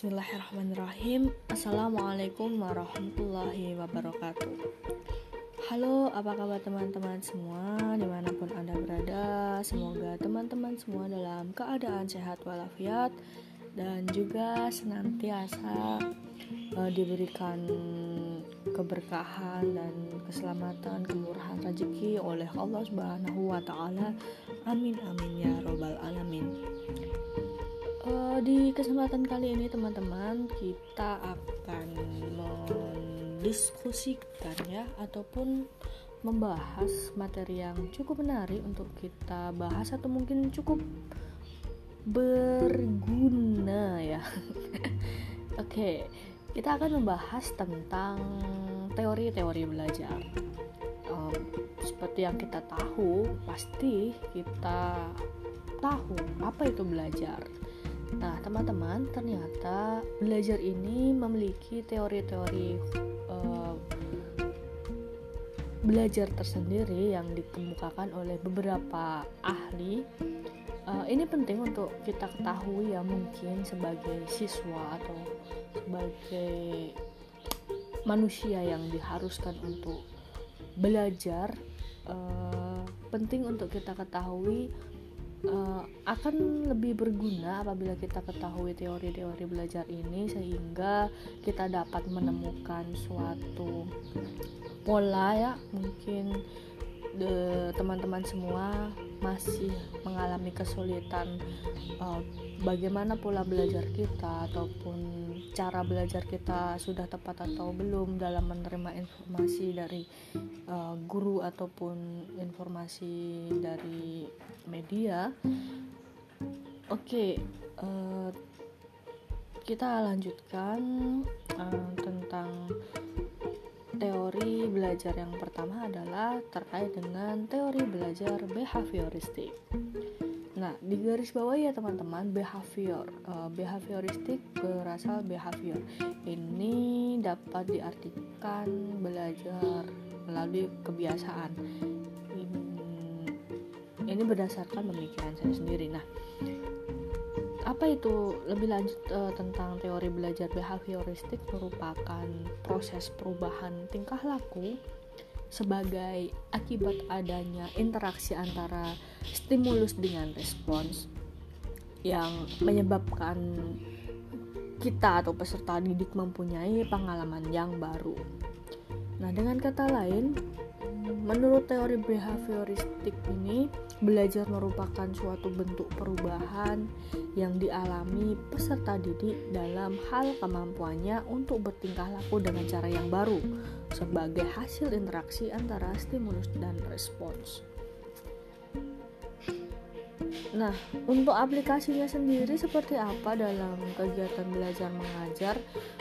Bismillahirrahmanirrahim Assalamualaikum warahmatullahi wabarakatuh Halo apa kabar teman-teman semua Di mana pun anda berada Semoga teman-teman semua dalam keadaan sehat walafiat Dan juga senantiasa uh, diberikan keberkahan dan keselamatan, kemurahan rezeki oleh Allah Subhanahu wa taala. Amin amin ya robbal alamin. Uh, di kesempatan kali ini teman-teman kita akan mendiskusikan ya ataupun membahas materi yang cukup menarik untuk kita bahas atau mungkin cukup berguna ya. Oke, okay, kita akan membahas tentang teori-teori belajar. Um, seperti yang kita tahu, pasti kita tahu apa itu belajar Nah, teman-teman, ternyata belajar ini memiliki teori-teori uh, belajar tersendiri yang dikemukakan oleh beberapa ahli. Uh, ini penting untuk kita ketahui ya mungkin sebagai siswa atau sebagai manusia yang diharuskan untuk belajar. Uh, penting untuk kita ketahui uh, akan lebih berguna apabila kita ketahui teori-teori belajar ini sehingga kita dapat menemukan suatu pola ya mungkin teman-teman semua masih mengalami kesulitan uh, bagaimana pola belajar kita ataupun cara belajar kita sudah tepat atau belum dalam menerima informasi dari uh, guru ataupun informasi dari media. Oke, okay, uh, kita lanjutkan uh, tentang teori belajar yang pertama adalah terkait dengan teori belajar behavioristik. Nah, di garis bawah ya teman-teman, behavior. Uh, behavioristik berasal behavior. Ini dapat diartikan belajar melalui kebiasaan. Ini, ini berdasarkan pemikiran saya sendiri. Nah, apa itu lebih lanjut uh, tentang teori belajar behavioristik merupakan proses perubahan tingkah laku sebagai akibat adanya interaksi antara stimulus dengan respons yang menyebabkan kita atau peserta didik mempunyai pengalaman yang baru. Nah, dengan kata lain, menurut teori behavioristik ini, belajar merupakan suatu bentuk perubahan yang dialami peserta didik dalam hal kemampuannya untuk bertingkah laku dengan cara yang baru sebagai hasil interaksi antara stimulus dan respons. Nah, untuk aplikasinya sendiri seperti apa dalam kegiatan belajar mengajar?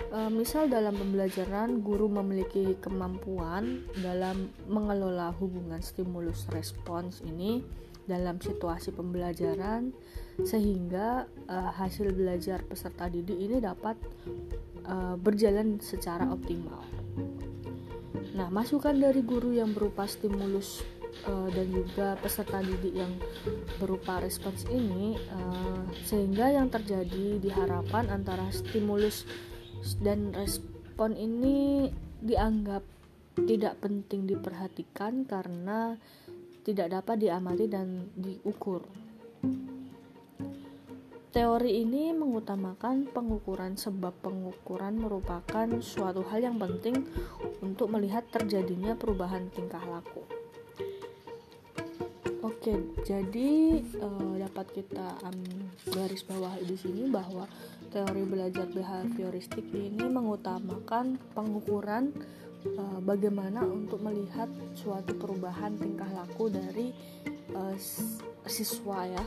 E, misal dalam pembelajaran, guru memiliki kemampuan dalam mengelola hubungan stimulus respons ini dalam situasi pembelajaran sehingga e, hasil belajar peserta didik ini dapat e, berjalan secara optimal. Nah, masukan dari guru yang berupa stimulus uh, dan juga peserta didik yang berupa respons ini uh, sehingga yang terjadi diharapkan antara stimulus dan respon ini dianggap tidak penting diperhatikan karena tidak dapat diamati dan diukur. Teori ini mengutamakan pengukuran sebab pengukuran merupakan suatu hal yang penting untuk melihat terjadinya perubahan tingkah laku. Oke, jadi uh, dapat kita um, garis bawah di sini bahwa teori belajar behavioristik ini mengutamakan pengukuran uh, bagaimana untuk melihat suatu perubahan tingkah laku dari uh, siswa ya.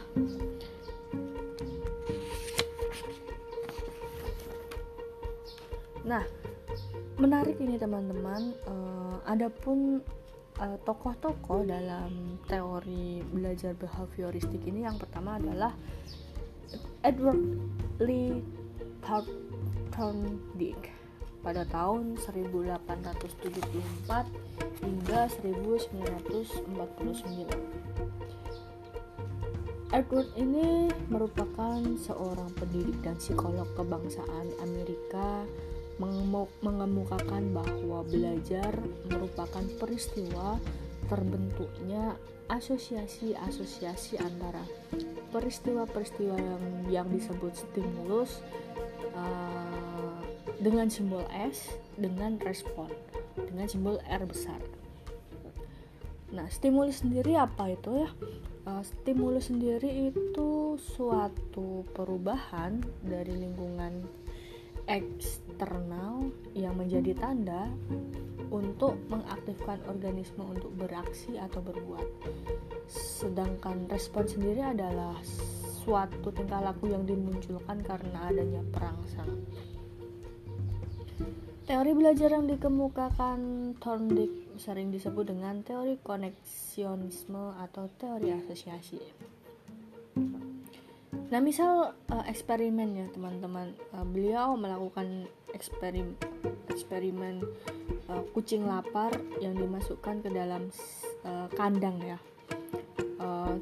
Nah, menarik ini teman-teman. Uh, adapun uh, tokoh-tokoh dalam teori belajar behavioristik ini yang pertama adalah Edward Lee Thorndike pada tahun 1874 hingga 1949. Edward ini merupakan seorang pendidik dan psikolog kebangsaan Amerika mengemukakan bahwa belajar merupakan peristiwa terbentuknya asosiasi-asosiasi antara peristiwa-peristiwa yang yang disebut stimulus uh, dengan simbol S dengan respon dengan simbol R besar. Nah, stimulus sendiri apa itu ya? Uh, stimulus sendiri itu suatu perubahan dari lingkungan eksternal yang menjadi tanda untuk mengaktifkan organisme untuk beraksi atau berbuat. Sedangkan respon sendiri adalah suatu tingkah laku yang dimunculkan karena adanya perangsang. Teori belajar yang dikemukakan Thorndike sering disebut dengan teori koneksionisme atau teori asosiasi. Nah, misal uh, eksperimen ya teman-teman, uh, beliau melakukan eksperimen eksperimen uh, kucing lapar yang dimasukkan ke dalam uh, kandang ya. Uh,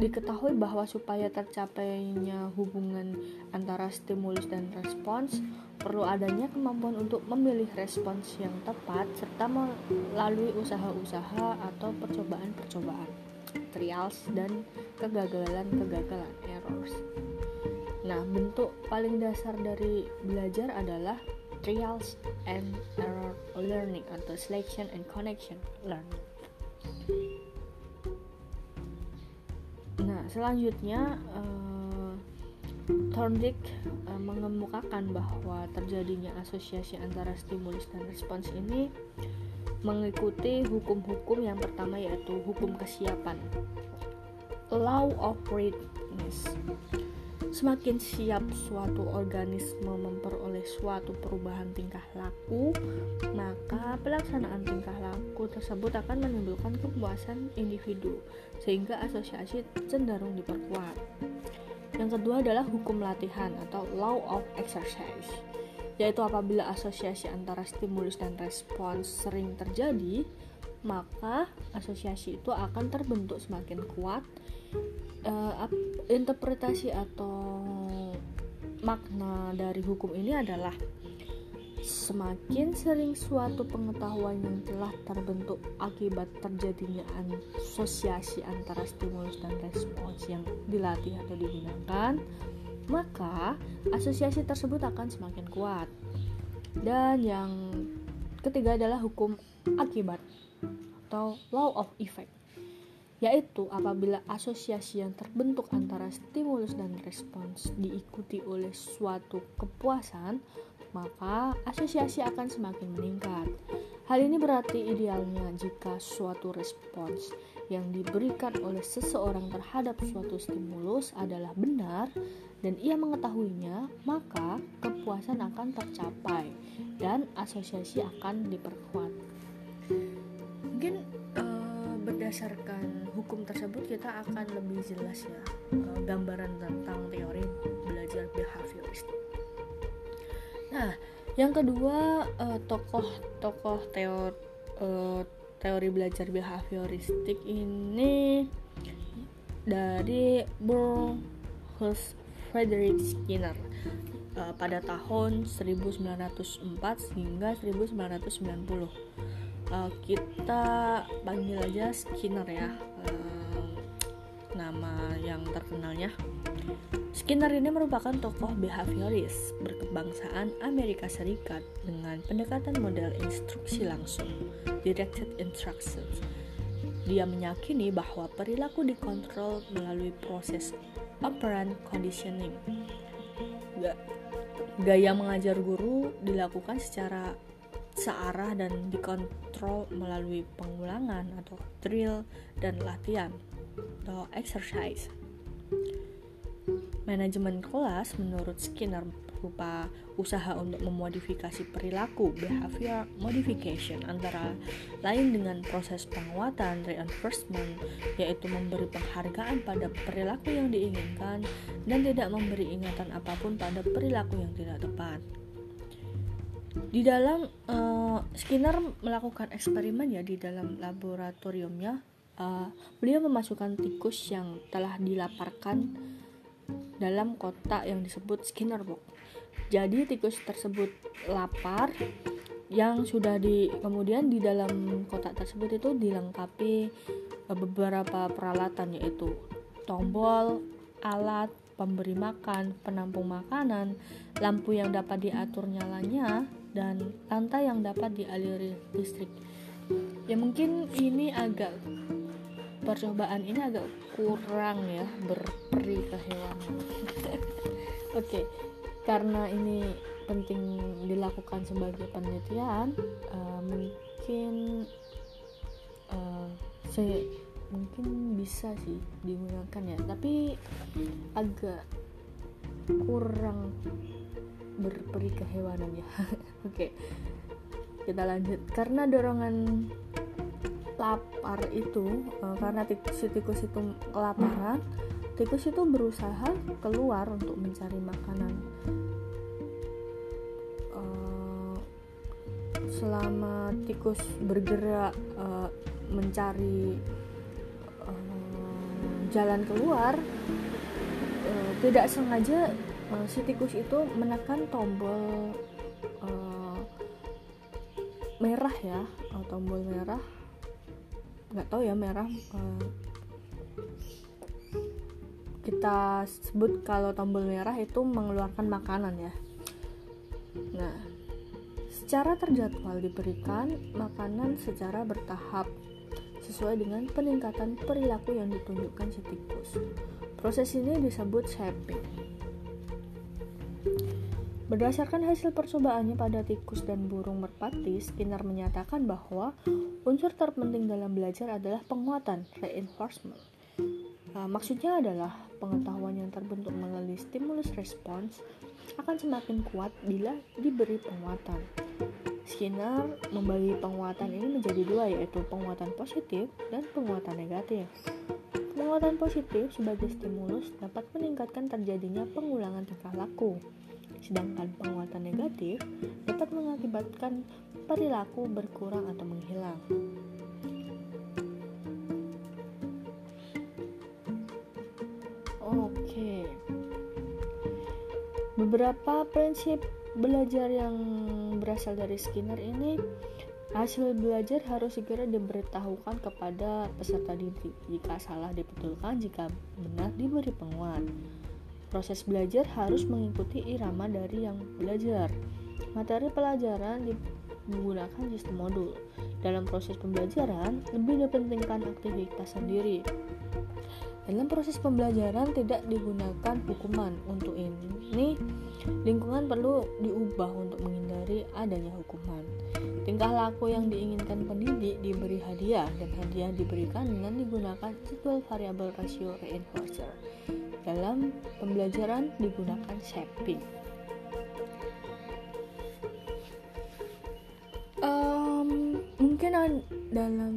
diketahui bahwa supaya tercapainya hubungan antara stimulus dan respons perlu adanya kemampuan untuk memilih respons yang tepat serta melalui usaha-usaha atau percobaan-percobaan trials dan kegagalan-kegagalan errors. Nah, bentuk paling dasar dari belajar adalah trials and error learning atau selection and connection learning. Nah, selanjutnya uh, Thorndike uh, mengemukakan bahwa terjadinya asosiasi antara stimulus dan respons ini mengikuti hukum-hukum yang pertama yaitu hukum kesiapan. Law of Semakin siap suatu organisme memperoleh suatu perubahan tingkah laku, maka pelaksanaan tingkah laku tersebut akan menimbulkan kepuasan individu, sehingga asosiasi cenderung diperkuat. Yang kedua adalah hukum latihan atau law of exercise, yaitu apabila asosiasi antara stimulus dan respons sering terjadi, maka asosiasi itu akan terbentuk semakin kuat uh, interpretasi atau makna dari hukum ini adalah semakin sering suatu pengetahuan yang telah terbentuk akibat terjadinya asosiasi antara stimulus dan respons yang dilatih atau digunakan, maka asosiasi tersebut akan semakin kuat. Dan yang ketiga adalah hukum akibat atau law of effect yaitu apabila asosiasi yang terbentuk antara stimulus dan respons diikuti oleh suatu kepuasan, maka asosiasi akan semakin meningkat. Hal ini berarti idealnya jika suatu respons yang diberikan oleh seseorang terhadap suatu stimulus adalah benar dan ia mengetahuinya, maka kepuasan akan tercapai dan asosiasi akan diperkuat. Berdasarkan hukum tersebut kita akan lebih jelas ya uh, gambaran tentang teori belajar behavioristik. Nah, yang kedua uh, tokoh-tokoh teori uh, teori belajar behavioristik ini dari Bruce Frederick Skinner pada tahun 1904 hingga 1990 uh, kita panggil aja Skinner ya. Uh, nama yang terkenalnya. Skinner ini merupakan tokoh behavioris berkebangsaan Amerika Serikat dengan pendekatan model instruksi langsung directed instructions. Dia meyakini bahwa perilaku dikontrol melalui proses operant conditioning. Gaya mengajar guru dilakukan secara searah dan dikontrol melalui pengulangan atau drill dan latihan atau exercise. Manajemen kelas menurut Skinner berupa usaha untuk memodifikasi perilaku behavior modification antara lain dengan proses penguatan reinforcement yaitu memberi penghargaan pada perilaku yang diinginkan dan tidak memberi ingatan apa pun pada perilaku yang tidak tepat. Di dalam uh, Skinner melakukan eksperimen ya di dalam laboratoriumnya uh, beliau memasukkan tikus yang telah dilaparkan dalam kotak yang disebut Skinner box. Jadi tikus tersebut lapar yang sudah di kemudian di dalam kotak tersebut itu dilengkapi uh, beberapa peralatan yaitu tombol, alat, pemberi makan, penampung makanan, lampu yang dapat diatur nyalanya, dan lantai yang dapat dialiri listrik. Ya mungkin ini agak percobaan ini agak kurang ya berperi ke hewan. Oke, karena ini penting dilakukan sebagai penelitian, uh, mungkin uh, saya mungkin bisa sih digunakan ya tapi agak kurang berperi kehewanan ya. Oke kita lanjut. Karena dorongan lapar itu uh, karena si tikus itu kelaparan tikus itu berusaha keluar untuk mencari makanan. Uh, selama tikus bergerak uh, mencari jalan keluar tidak sengaja uh, si tikus itu menekan tombol uh, merah ya uh, tombol merah nggak tahu ya merah uh, kita sebut kalau tombol merah itu mengeluarkan makanan ya nah secara terjadwal diberikan makanan secara bertahap sesuai dengan peningkatan perilaku yang ditunjukkan si tikus. Proses ini disebut shaping. Berdasarkan hasil percobaannya pada tikus dan burung merpati, Skinner menyatakan bahwa unsur terpenting dalam belajar adalah penguatan reinforcement. Nah, maksudnya adalah pengetahuan yang terbentuk melalui stimulus respons akan semakin kuat bila diberi penguatan. Skinner membagi penguatan ini menjadi dua yaitu penguatan positif dan penguatan negatif. Penguatan positif sebagai stimulus dapat meningkatkan terjadinya pengulangan tingkah laku, sedangkan penguatan negatif dapat mengakibatkan perilaku berkurang atau menghilang. Oke. Beberapa prinsip belajar yang berasal dari Skinner ini hasil belajar harus segera diberitahukan kepada peserta didik jika salah dibetulkan jika benar diberi penguat proses belajar harus mengikuti irama dari yang belajar materi pelajaran menggunakan sistem modul dalam proses pembelajaran lebih dipentingkan aktivitas sendiri dalam proses pembelajaran tidak digunakan hukuman. Untuk ini, lingkungan perlu diubah untuk menghindari adanya hukuman. Tingkah laku yang diinginkan pendidik diberi hadiah dan hadiah diberikan dengan digunakan jadwal variabel rasio reinforcer. Dalam pembelajaran digunakan shaping. Um, mungkin dalam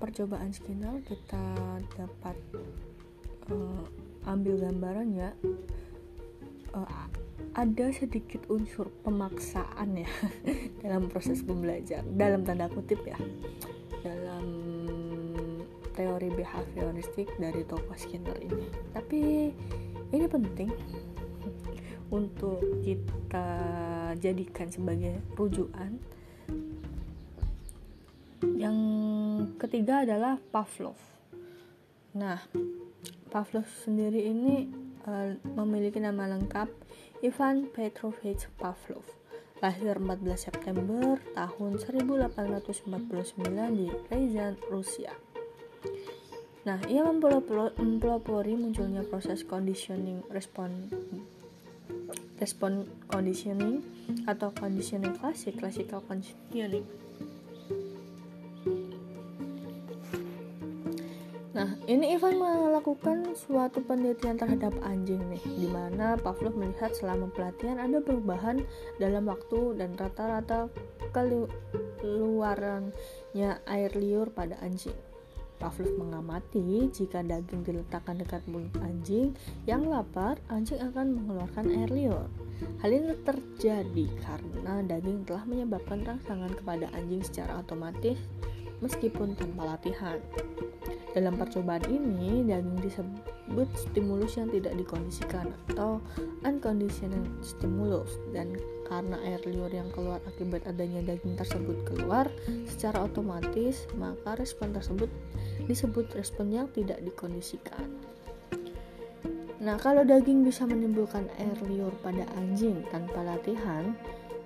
percobaan Skinner kita dapat uh, ambil gambaran ya uh, ada sedikit unsur pemaksaan ya dalam proses pembelajaran dalam tanda kutip ya. Dalam teori behavioristik dari tokoh Skinner ini. Tapi ini penting untuk kita jadikan sebagai rujukan. Yang ketiga adalah Pavlov. Nah Pavlov sendiri ini uh, memiliki nama lengkap Ivan Petrovich Pavlov. Lahir 14 September tahun 1849 di Ryazan, Rusia. Nah, ia mempelopori munculnya proses conditioning respon respon conditioning atau conditioning klasik, classical conditioning Nah, ini Ivan melakukan suatu penelitian terhadap anjing nih, di mana Pavlov melihat selama pelatihan ada perubahan dalam waktu dan rata-rata keluarannya air liur pada anjing. Pavlov mengamati jika daging diletakkan dekat mulut anjing yang lapar, anjing akan mengeluarkan air liur. Hal ini terjadi karena daging telah menyebabkan rangsangan kepada anjing secara otomatis meskipun tanpa latihan. Dalam percobaan ini, daging disebut stimulus yang tidak dikondisikan atau unconditional stimulus dan karena air liur yang keluar akibat adanya daging tersebut keluar secara otomatis, maka respon tersebut disebut respon yang tidak dikondisikan. Nah, kalau daging bisa menimbulkan air liur pada anjing tanpa latihan,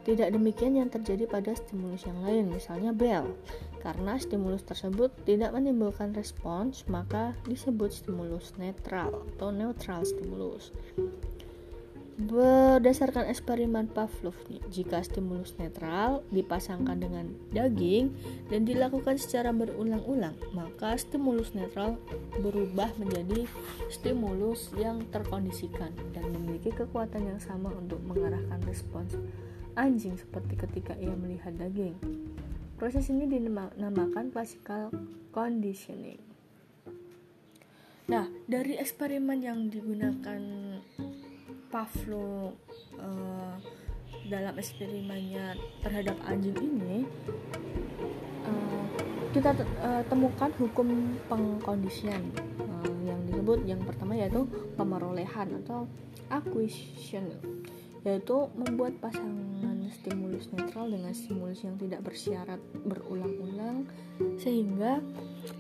tidak demikian yang terjadi pada stimulus yang lain, misalnya bel. Karena stimulus tersebut tidak menimbulkan respons, maka disebut stimulus netral atau neutral stimulus. Berdasarkan eksperimen Pavlov jika stimulus netral dipasangkan dengan daging dan dilakukan secara berulang-ulang, maka stimulus netral berubah menjadi stimulus yang terkondisikan dan memiliki kekuatan yang sama untuk mengarahkan respons anjing seperti ketika ia melihat daging. Proses ini dinamakan classical conditioning. Nah, dari eksperimen yang digunakan Pavlov uh, dalam eksperimennya terhadap anjing ini uh, kita uh, temukan hukum pengkondisian uh, yang disebut yang pertama yaitu pemerolehan atau acquisition yaitu membuat pasangan stimulus netral dengan stimulus yang tidak bersyarat berulang-ulang sehingga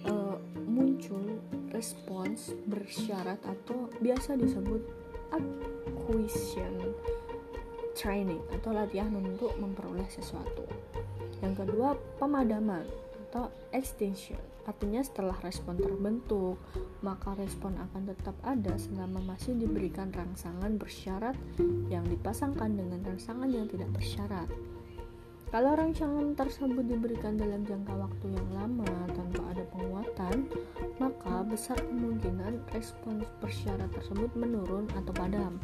uh, muncul respons bersyarat atau biasa disebut acquisition training atau latihan untuk memperoleh sesuatu. Yang kedua, pemadaman atau extension. Artinya setelah respon terbentuk, maka respon akan tetap ada selama masih diberikan rangsangan bersyarat yang dipasangkan dengan rangsangan yang tidak bersyarat. Kalau rangsangan tersebut diberikan dalam jangka waktu yang lama tanpa ada penguatan, maka besar kemungkinan respons bersyarat tersebut menurun atau padam.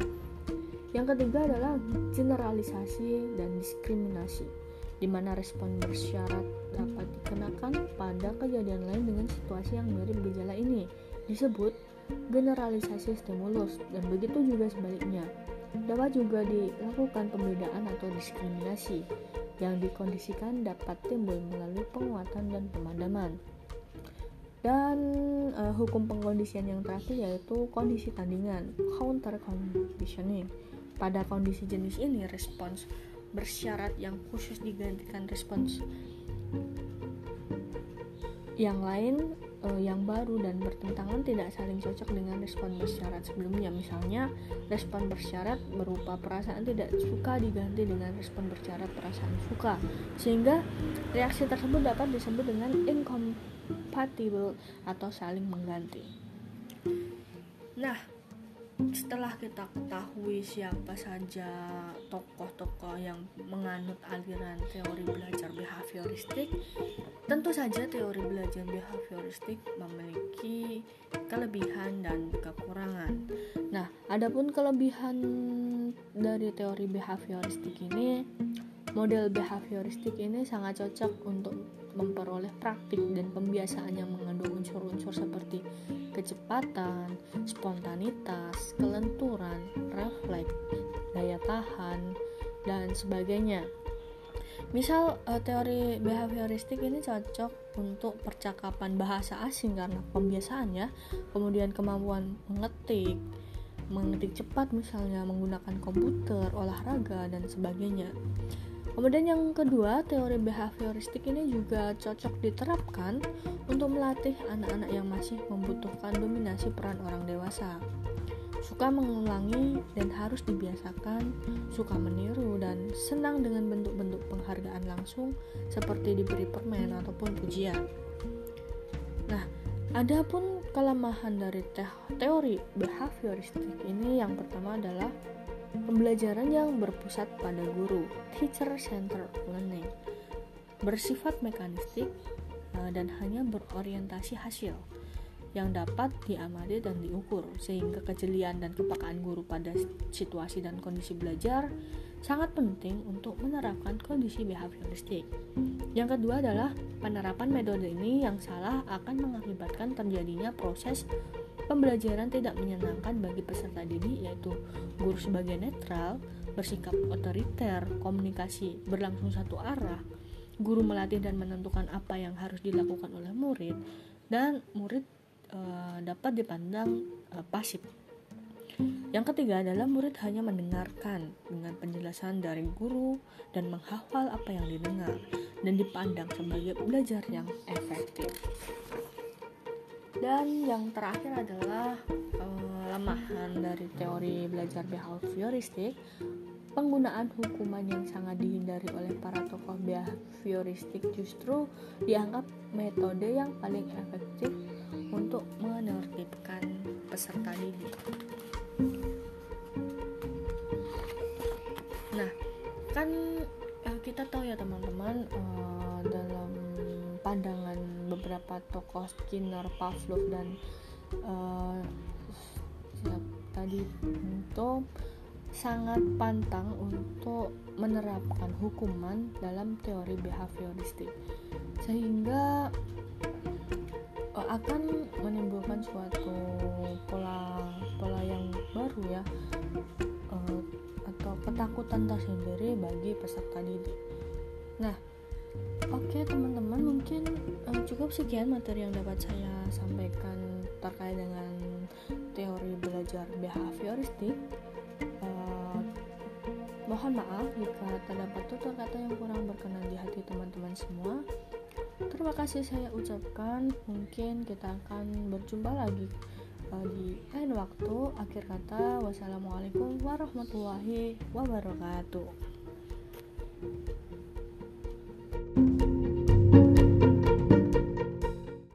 Yang ketiga adalah generalisasi dan diskriminasi, di mana respon bersyarat dapat dikenakan pada kejadian lain dengan situasi yang mirip gejala ini, disebut generalisasi stimulus, dan begitu juga sebaliknya. Dapat juga dilakukan pembedaan atau diskriminasi yang dikondisikan dapat timbul melalui penguatan dan pemadaman. Dan uh, hukum pengkondisian yang terakhir yaitu kondisi tandingan, counter conditioning. Pada kondisi jenis ini, respons bersyarat yang khusus digantikan respons yang lain uh, yang baru dan bertentangan tidak saling cocok dengan respon bersyarat sebelumnya. Misalnya, respon bersyarat berupa perasaan tidak suka diganti dengan respon bersyarat perasaan suka, sehingga reaksi tersebut dapat disebut dengan incompatible atau saling mengganti. Nah, setelah kita ketahui siapa saja tokoh-tokoh yang menganut aliran teori belajar behavioristik, tentu saja teori belajar behavioristik memiliki kelebihan dan kekurangan. Nah, adapun kelebihan dari teori behavioristik ini, model behavioristik ini sangat cocok untuk memperoleh praktik dan pembiasaan yang mengandung unsur-unsur seperti kecepatan, spontanitas, kelenturan, refleks, daya tahan, dan sebagainya. Misal uh, teori behavioristik ini cocok untuk percakapan bahasa asing karena pembiasaan ya, kemudian kemampuan mengetik, mengetik cepat misalnya menggunakan komputer, olahraga dan sebagainya. Kemudian yang kedua, teori behavioristik ini juga cocok diterapkan untuk melatih anak-anak yang masih membutuhkan dominasi peran orang dewasa. Suka mengulangi dan harus dibiasakan, suka meniru dan senang dengan bentuk-bentuk penghargaan langsung seperti diberi permen ataupun pujian. Nah, adapun kelemahan dari teori behavioristik ini yang pertama adalah Pembelajaran yang berpusat pada guru, teacher-centered learning, bersifat mekanistik eh, dan hanya berorientasi hasil yang dapat diamati dan diukur, sehingga kejelian dan kepekaan guru pada situasi dan kondisi belajar sangat penting untuk menerapkan kondisi behavioristik. Yang kedua adalah penerapan metode ini yang salah akan mengakibatkan terjadinya proses Pembelajaran tidak menyenangkan bagi peserta didik yaitu guru sebagai netral, bersikap otoriter, komunikasi berlangsung satu arah, guru melatih dan menentukan apa yang harus dilakukan oleh murid, dan murid uh, dapat dipandang uh, pasif. Yang ketiga adalah murid hanya mendengarkan dengan penjelasan dari guru dan menghafal apa yang didengar dan dipandang sebagai belajar yang efektif. Dan yang terakhir adalah uh, dari teori belajar behavioristik penggunaan hukuman yang sangat dihindari oleh para tokoh behavioristik justru dianggap metode yang paling efektif untuk menertibkan peserta didik. Nah, kan eh, kita tahu ya teman-teman eh, dalam pandangan beberapa tokoh Skinner, Pavlov dan uh, siap tadi untuk sangat pantang untuk menerapkan hukuman dalam teori behavioristik sehingga uh, akan menimbulkan suatu pola pola yang baru ya uh, atau ketakutan tersendiri bagi peserta didik. Nah, oke teman-teman mungkin uh, cukup sekian materi yang dapat saya sampaikan terkait dengan teori belajar behavioristik Mohon maaf jika terdapat tutur kata yang kurang berkenan di hati teman-teman semua. Terima kasih saya ucapkan. Mungkin kita akan berjumpa lagi uh, di lain waktu. Akhir kata, wassalamualaikum warahmatullahi wabarakatuh.